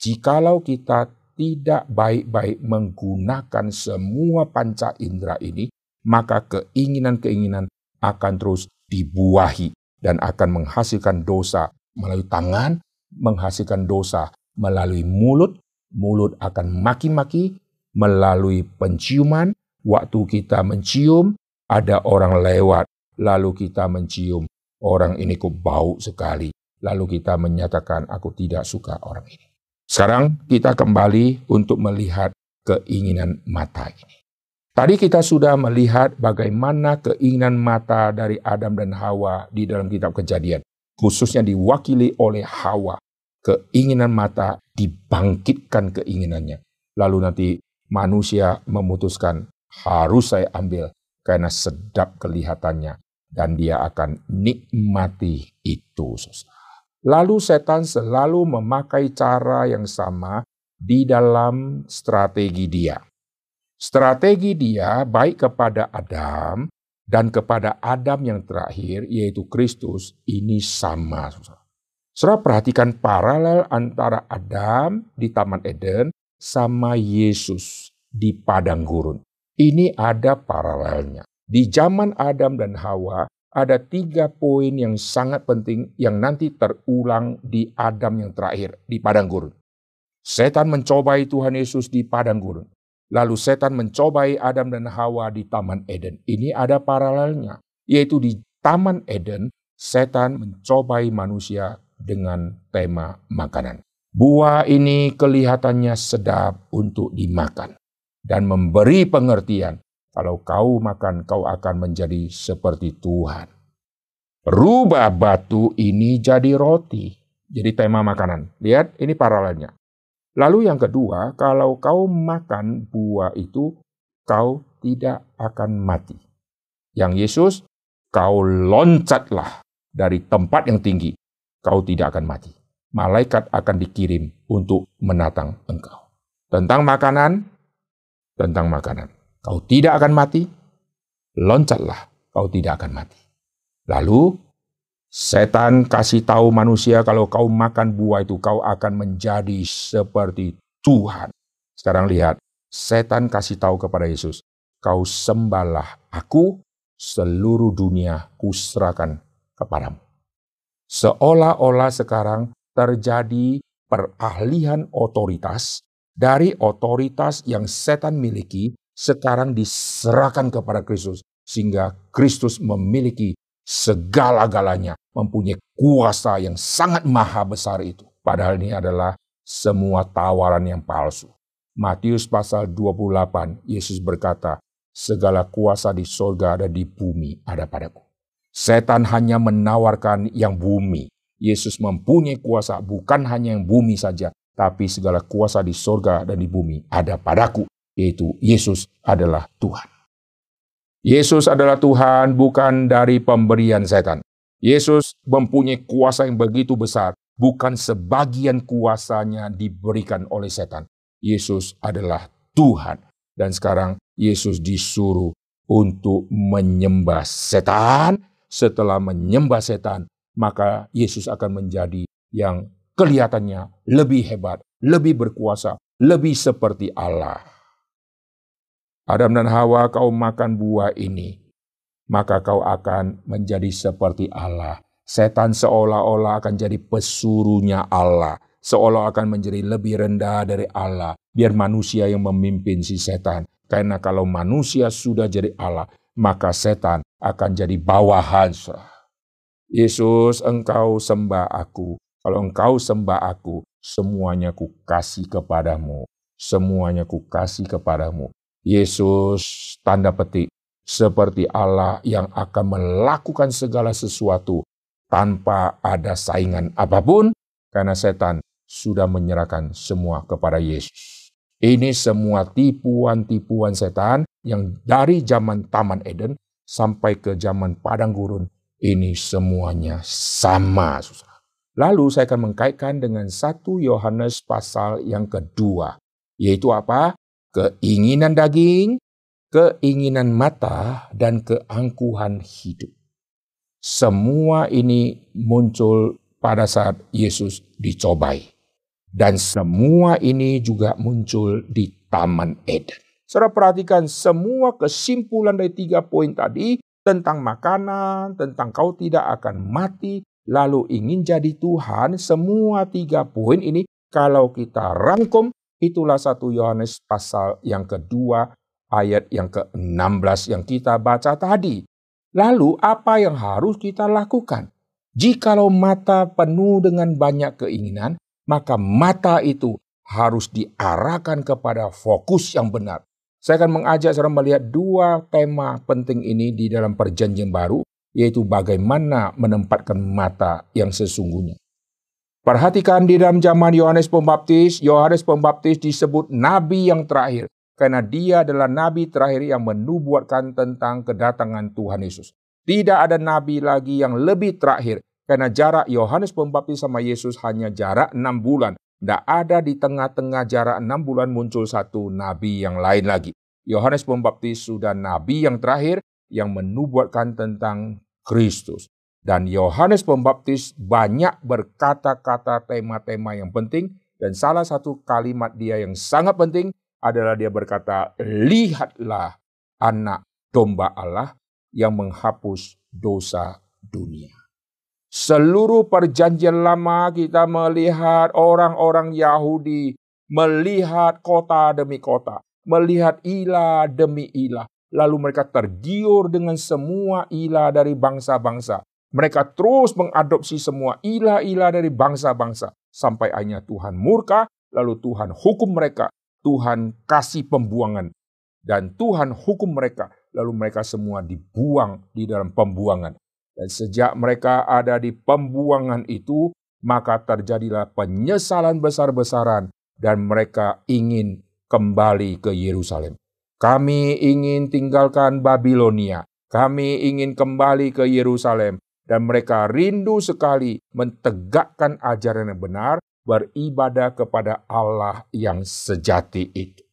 Jikalau kita tidak baik-baik menggunakan semua panca indera ini, maka keinginan-keinginan akan terus dibuahi dan akan menghasilkan dosa melalui tangan, menghasilkan dosa melalui mulut, mulut akan maki-maki melalui penciuman, waktu kita mencium, ada orang lewat, lalu kita mencium, orang ini kok bau sekali, lalu kita menyatakan aku tidak suka orang ini. Sekarang kita kembali untuk melihat keinginan mata ini. Tadi kita sudah melihat bagaimana keinginan mata dari Adam dan Hawa di dalam kitab Kejadian, khususnya diwakili oleh Hawa. Keinginan mata dibangkitkan keinginannya. Lalu nanti manusia memutuskan harus saya ambil karena sedap kelihatannya dan dia akan nikmati itu. Lalu setan selalu memakai cara yang sama di dalam strategi dia. Strategi dia baik kepada Adam dan kepada Adam yang terakhir yaitu Kristus ini sama. Saudara perhatikan paralel antara Adam di Taman Eden sama Yesus di padang gurun. Ini ada paralelnya. Di zaman Adam dan Hawa, ada tiga poin yang sangat penting yang nanti terulang di Adam yang terakhir di padang gurun. Setan mencobai Tuhan Yesus di padang gurun. Lalu setan mencobai Adam dan Hawa di Taman Eden. Ini ada paralelnya, yaitu di Taman Eden, setan mencobai manusia dengan tema makanan. Buah ini kelihatannya sedap untuk dimakan dan memberi pengertian kalau kau makan, kau akan menjadi seperti Tuhan. Rubah batu ini jadi roti. Jadi tema makanan. Lihat, ini paralelnya. Lalu yang kedua, kalau kau makan buah itu, kau tidak akan mati. Yang Yesus, kau loncatlah dari tempat yang tinggi. Kau tidak akan mati. Malaikat akan dikirim untuk menatang engkau. Tentang makanan, tentang makanan. Kau tidak akan mati, loncatlah, kau tidak akan mati. Lalu, setan kasih tahu manusia kalau kau makan buah itu, kau akan menjadi seperti Tuhan. Sekarang lihat, setan kasih tahu kepada Yesus, kau sembahlah aku, seluruh dunia kuserahkan kepadamu. Seolah-olah sekarang terjadi perahlian otoritas dari otoritas yang setan miliki sekarang diserahkan kepada Kristus sehingga Kristus memiliki segala-galanya, mempunyai kuasa yang sangat maha besar itu. Padahal ini adalah semua tawaran yang palsu. Matius pasal 28, Yesus berkata, segala kuasa di sorga dan di bumi ada padaku. Setan hanya menawarkan yang bumi. Yesus mempunyai kuasa bukan hanya yang bumi saja, tapi segala kuasa di sorga dan di bumi ada padaku yaitu Yesus adalah Tuhan. Yesus adalah Tuhan bukan dari pemberian setan. Yesus mempunyai kuasa yang begitu besar, bukan sebagian kuasanya diberikan oleh setan. Yesus adalah Tuhan. Dan sekarang Yesus disuruh untuk menyembah setan. Setelah menyembah setan, maka Yesus akan menjadi yang kelihatannya lebih hebat, lebih berkuasa, lebih seperti Allah. Adam dan Hawa kau makan buah ini, maka kau akan menjadi seperti Allah. Setan seolah-olah akan jadi pesuruhnya Allah, seolah akan menjadi lebih rendah dari Allah, biar manusia yang memimpin si setan. Karena kalau manusia sudah jadi Allah, maka setan akan jadi bawahan. Yesus, engkau sembah aku. Kalau engkau sembah aku, semuanya ku kasih kepadamu. Semuanya ku kasih kepadamu. Yesus tanda petik seperti Allah yang akan melakukan segala sesuatu tanpa ada saingan apa pun karena setan sudah menyerahkan semua kepada Yesus. Ini semua tipuan-tipuan setan yang dari zaman Taman Eden sampai ke zaman Padang Gurun. Ini semuanya sama. Lalu saya akan mengkaitkan dengan satu Yohanes pasal yang kedua. Yaitu apa? Keinginan daging, keinginan mata, dan keangkuhan hidup. Semua ini muncul pada saat Yesus dicobai. Dan semua ini juga muncul di Taman Eden. Saudara perhatikan semua kesimpulan dari tiga poin tadi tentang makanan, tentang kau tidak akan mati, lalu ingin jadi Tuhan, semua tiga poin ini kalau kita rangkum, itulah satu Yohanes pasal yang kedua, ayat yang ke-16 yang kita baca tadi. Lalu apa yang harus kita lakukan? Jikalau mata penuh dengan banyak keinginan, maka mata itu harus diarahkan kepada fokus yang benar. Saya akan mengajak saudara melihat dua tema penting ini di dalam perjanjian baru, yaitu bagaimana menempatkan mata yang sesungguhnya. Perhatikan di dalam zaman Yohanes Pembaptis, Yohanes Pembaptis disebut nabi yang terakhir karena dia adalah nabi terakhir yang menubuatkan tentang kedatangan Tuhan Yesus. Tidak ada nabi lagi yang lebih terakhir karena jarak Yohanes Pembaptis sama Yesus hanya jarak enam bulan. Tidak ada di tengah-tengah jarak enam bulan muncul satu nabi yang lain lagi. Yohanes Pembaptis sudah nabi yang terakhir yang menubuatkan tentang Kristus. Dan Yohanes Pembaptis banyak berkata-kata tema-tema yang penting. Dan salah satu kalimat dia yang sangat penting adalah dia berkata, Lihatlah anak domba Allah yang menghapus dosa dunia. Seluruh perjanjian lama kita melihat orang-orang Yahudi melihat kota demi kota, melihat ilah demi ilah. Lalu mereka tergiur dengan semua ilah dari bangsa-bangsa. Mereka terus mengadopsi semua ilah-ilah dari bangsa-bangsa. Sampai akhirnya Tuhan murka, lalu Tuhan hukum mereka. Tuhan kasih pembuangan. Dan Tuhan hukum mereka. Lalu mereka semua dibuang di dalam pembuangan. Dan sejak mereka ada di pembuangan itu, maka terjadilah penyesalan besar-besaran dan mereka ingin kembali ke Yerusalem. Kami ingin tinggalkan Babilonia. Kami ingin kembali ke Yerusalem. Dan mereka rindu sekali mentegakkan ajaran yang benar, beribadah kepada Allah yang sejati itu.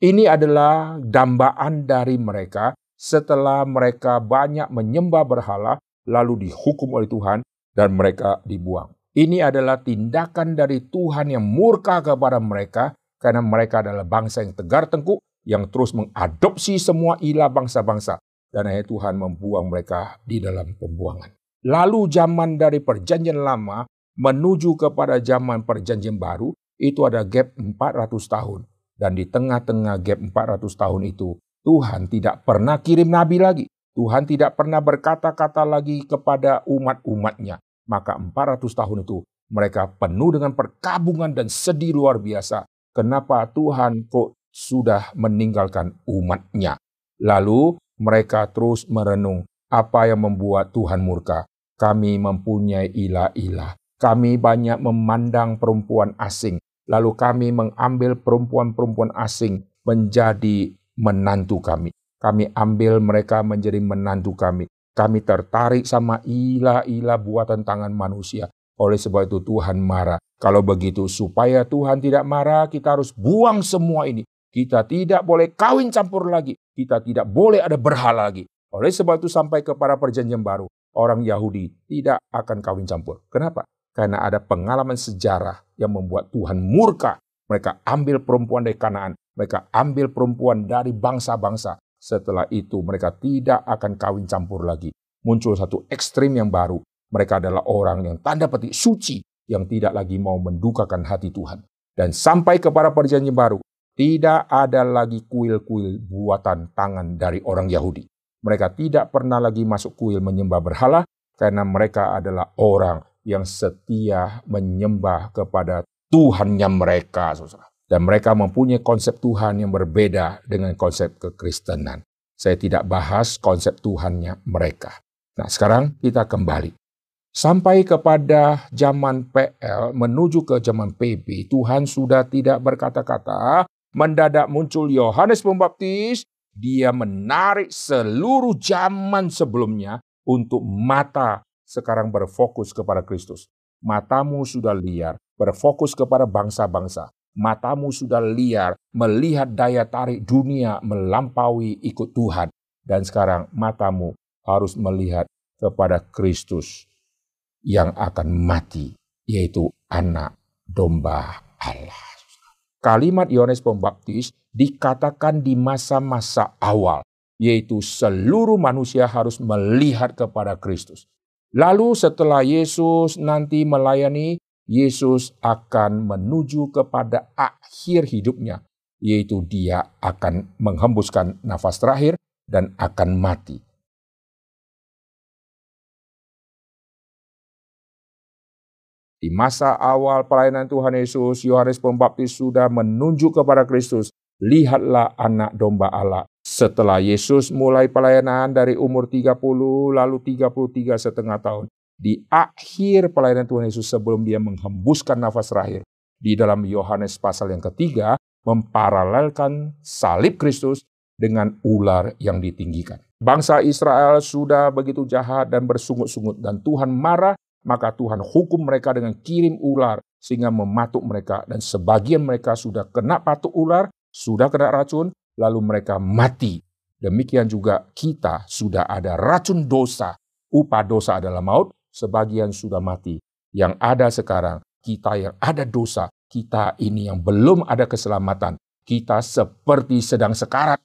Ini adalah dambaan dari mereka setelah mereka banyak menyembah berhala lalu dihukum oleh Tuhan dan mereka dibuang. Ini adalah tindakan dari Tuhan yang murka kepada mereka karena mereka adalah bangsa yang tegar tengkuk yang terus mengadopsi semua ilah bangsa-bangsa dan akhirnya Tuhan membuang mereka di dalam pembuangan. Lalu zaman dari perjanjian lama menuju kepada zaman perjanjian baru itu ada gap 400 tahun dan di tengah-tengah gap 400 tahun itu Tuhan tidak pernah kirim nabi lagi. Tuhan tidak pernah berkata-kata lagi kepada umat-umatnya. Maka 400 tahun itu mereka penuh dengan perkabungan dan sedih luar biasa. Kenapa Tuhan kok sudah meninggalkan umatnya? Lalu mereka terus merenung apa yang membuat Tuhan murka. Kami mempunyai ilah-ilah. Kami banyak memandang perempuan asing. Lalu kami mengambil perempuan-perempuan asing menjadi menantu kami. Kami ambil mereka menjadi menantu kami. Kami tertarik sama ilah-ilah buatan tangan manusia. Oleh sebab itu Tuhan marah. Kalau begitu supaya Tuhan tidak marah, kita harus buang semua ini. Kita tidak boleh kawin campur lagi. Kita tidak boleh ada berhala lagi. Oleh sebab itu sampai kepada perjanjian baru. Orang Yahudi tidak akan kawin campur. Kenapa? Karena ada pengalaman sejarah yang membuat Tuhan murka. Mereka ambil perempuan dari Kanaan. Mereka ambil perempuan dari bangsa-bangsa. Setelah itu mereka tidak akan kawin campur lagi. Muncul satu ekstrim yang baru. Mereka adalah orang yang tanda petik suci yang tidak lagi mau mendukakan hati Tuhan. Dan sampai kepada perjanjian baru, tidak ada lagi kuil-kuil buatan tangan dari orang Yahudi. Mereka tidak pernah lagi masuk kuil menyembah berhala karena mereka adalah orang yang setia menyembah kepada Tuhannya mereka. Dan mereka mempunyai konsep Tuhan yang berbeda dengan konsep kekristenan. Saya tidak bahas konsep Tuhannya mereka. Nah sekarang kita kembali. Sampai kepada zaman PL menuju ke zaman PB, Tuhan sudah tidak berkata-kata, mendadak muncul Yohanes Pembaptis, dia menarik seluruh zaman sebelumnya untuk mata sekarang berfokus kepada Kristus. Matamu sudah liar, berfokus kepada bangsa-bangsa. Matamu sudah liar, melihat daya tarik dunia melampaui ikut Tuhan. Dan sekarang matamu harus melihat kepada Kristus yang akan mati, yaitu anak domba Allah. Kalimat Yohanes Pembaptis dikatakan di masa-masa awal, yaitu seluruh manusia harus melihat kepada Kristus. Lalu setelah Yesus nanti melayani, Yesus akan menuju kepada akhir hidupnya, yaitu dia akan menghembuskan nafas terakhir dan akan mati. Di masa awal pelayanan Tuhan Yesus, Yohanes Pembaptis sudah menunjuk kepada Kristus, lihatlah anak domba Allah. Setelah Yesus mulai pelayanan dari umur 30 lalu 33 setengah tahun. Di akhir pelayanan Tuhan Yesus sebelum dia menghembuskan nafas terakhir. Di dalam Yohanes pasal yang ketiga, memparalelkan salib Kristus dengan ular yang ditinggikan. Bangsa Israel sudah begitu jahat dan bersungut-sungut dan Tuhan marah maka Tuhan hukum mereka dengan kirim ular sehingga mematuk mereka dan sebagian mereka sudah kena patuk ular, sudah kena racun, lalu mereka mati. Demikian juga kita sudah ada racun dosa. Upah dosa adalah maut, sebagian sudah mati. Yang ada sekarang, kita yang ada dosa, kita ini yang belum ada keselamatan, kita seperti sedang sekarat.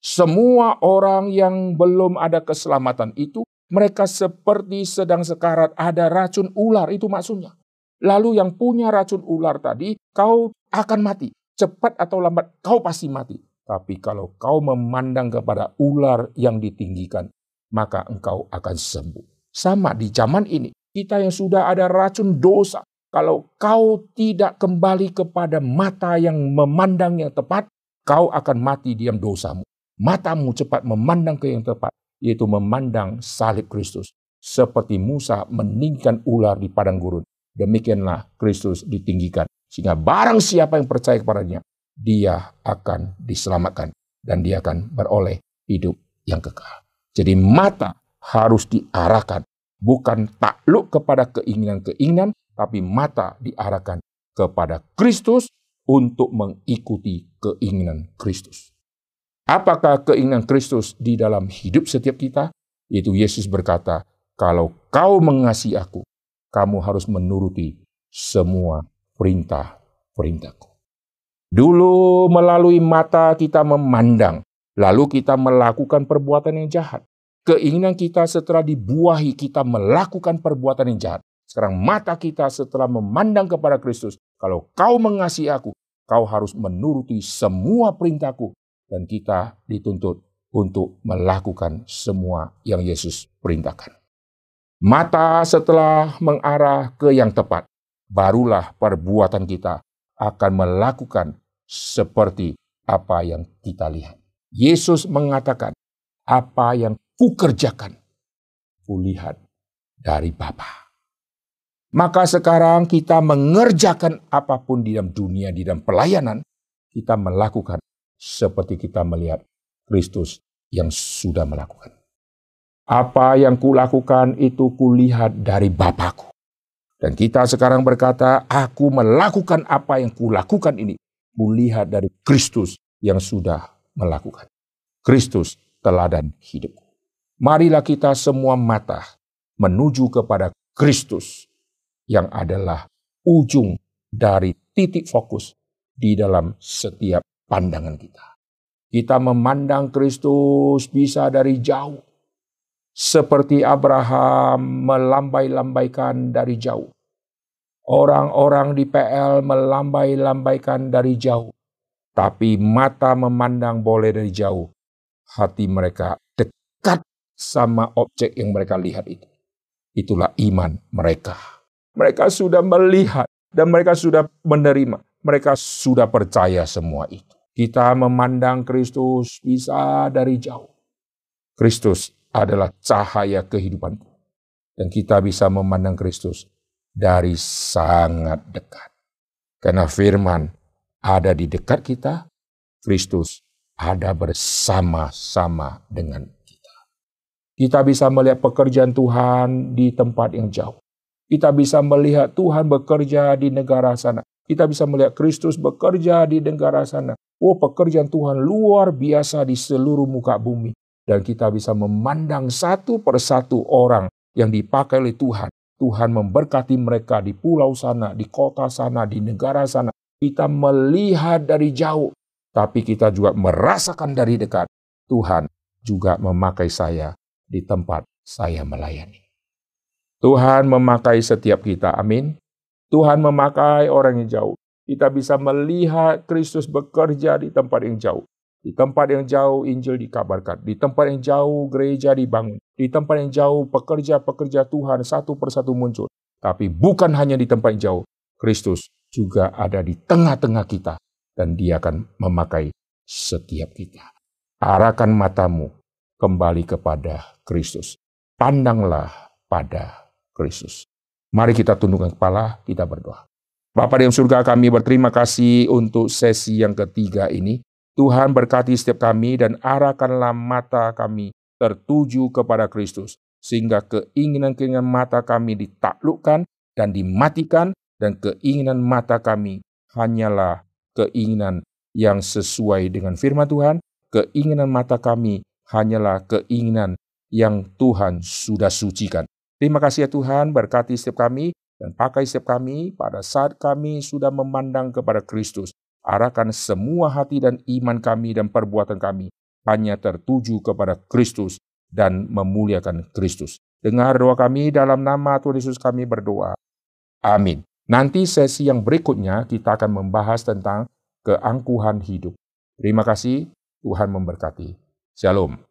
Semua orang yang belum ada keselamatan itu mereka seperti sedang sekarat ada racun ular, itu maksudnya. Lalu yang punya racun ular tadi, kau akan mati. Cepat atau lambat, kau pasti mati. Tapi kalau kau memandang kepada ular yang ditinggikan, maka engkau akan sembuh. Sama di zaman ini, kita yang sudah ada racun dosa, kalau kau tidak kembali kepada mata yang memandang yang tepat, kau akan mati diam dosamu. Matamu cepat memandang ke yang tepat, yaitu memandang salib Kristus. Seperti Musa meninggikan ular di padang gurun, demikianlah Kristus ditinggikan. Sehingga barang siapa yang percaya kepadanya, dia akan diselamatkan dan dia akan beroleh hidup yang kekal. Jadi mata harus diarahkan, bukan takluk kepada keinginan-keinginan, tapi mata diarahkan kepada Kristus untuk mengikuti keinginan Kristus. Apakah keinginan Kristus di dalam hidup setiap kita? Yaitu Yesus berkata, kalau kau mengasihi aku, kamu harus menuruti semua perintah-perintahku. Dulu melalui mata kita memandang, lalu kita melakukan perbuatan yang jahat. Keinginan kita setelah dibuahi kita melakukan perbuatan yang jahat. Sekarang mata kita setelah memandang kepada Kristus, kalau kau mengasihi aku, kau harus menuruti semua perintahku dan kita dituntut untuk melakukan semua yang Yesus perintahkan. Mata setelah mengarah ke yang tepat, barulah perbuatan kita akan melakukan seperti apa yang kita lihat. Yesus mengatakan, apa yang kukerjakan, kulihat dari Bapa. Maka sekarang kita mengerjakan apa pun di dalam dunia, di dalam pelayanan, kita melakukan seperti kita melihat Kristus yang sudah melakukan. Apa yang kulakukan itu kulihat dari Bapakku. Dan kita sekarang berkata, aku melakukan apa yang kulakukan ini. Kulihat dari Kristus yang sudah melakukan. Kristus teladan hidupku. Marilah kita semua mata menuju kepada Kristus yang adalah ujung dari titik fokus di dalam setiap pandangan kita. Kita memandang Kristus bisa dari jauh. Seperti Abraham melambai-lambaikan dari jauh. Orang-orang di PL melambai-lambaikan dari jauh. Tapi mata memandang boleh dari jauh. Hati mereka dekat sama objek yang mereka lihat itu. Itulah iman mereka. Mereka sudah melihat dan mereka sudah menerima. Mereka sudah percaya semua itu. Kita memandang Kristus bisa dari jauh. Kristus adalah cahaya kehidupanku. dan kita bisa memandang Kristus dari sangat dekat. Karena firman ada di dekat kita, Kristus ada bersama-sama dengan kita. Kita bisa melihat pekerjaan Tuhan di tempat yang jauh. Kita bisa melihat Tuhan bekerja di negara sana. Kita bisa melihat Kristus bekerja di negara sana. Oh, pekerjaan Tuhan luar biasa di seluruh muka bumi. Dan kita bisa memandang satu persatu orang yang dipakai oleh Tuhan. Tuhan memberkati mereka di pulau sana, di kota sana, di negara sana. Kita melihat dari jauh, tapi kita juga merasakan dari dekat. Tuhan juga memakai saya di tempat saya melayani. Tuhan memakai setiap kita, amin. Tuhan memakai orang yang jauh. Kita bisa melihat Kristus bekerja di tempat yang jauh. Di tempat yang jauh Injil dikabarkan. Di tempat yang jauh gereja dibangun. Di tempat yang jauh pekerja-pekerja Tuhan satu persatu muncul. Tapi bukan hanya di tempat yang jauh. Kristus juga ada di tengah-tengah kita. Dan dia akan memakai setiap kita. Arahkan matamu kembali kepada Kristus. Pandanglah pada Kristus. Mari kita tundukkan kepala, kita berdoa. Bapak di surga kami berterima kasih untuk sesi yang ketiga ini. Tuhan berkati setiap kami dan arahkanlah mata kami tertuju kepada Kristus, sehingga keinginan-keinginan mata kami ditaklukkan dan dimatikan, dan keinginan mata kami hanyalah keinginan yang sesuai dengan firman Tuhan, keinginan mata kami hanyalah keinginan yang Tuhan sudah sucikan. Terima kasih ya Tuhan, berkati setiap kami, dan pakai setiap kami pada saat kami sudah memandang kepada Kristus, Arahkan semua hati dan iman kami dan perbuatan kami hanya tertuju kepada Kristus dan memuliakan Kristus. Dengar doa kami dalam nama Tuhan Yesus kami berdoa. Amin. Nanti sesi yang berikutnya kita akan membahas tentang keangkuhan hidup. Terima kasih, Tuhan memberkati. Shalom.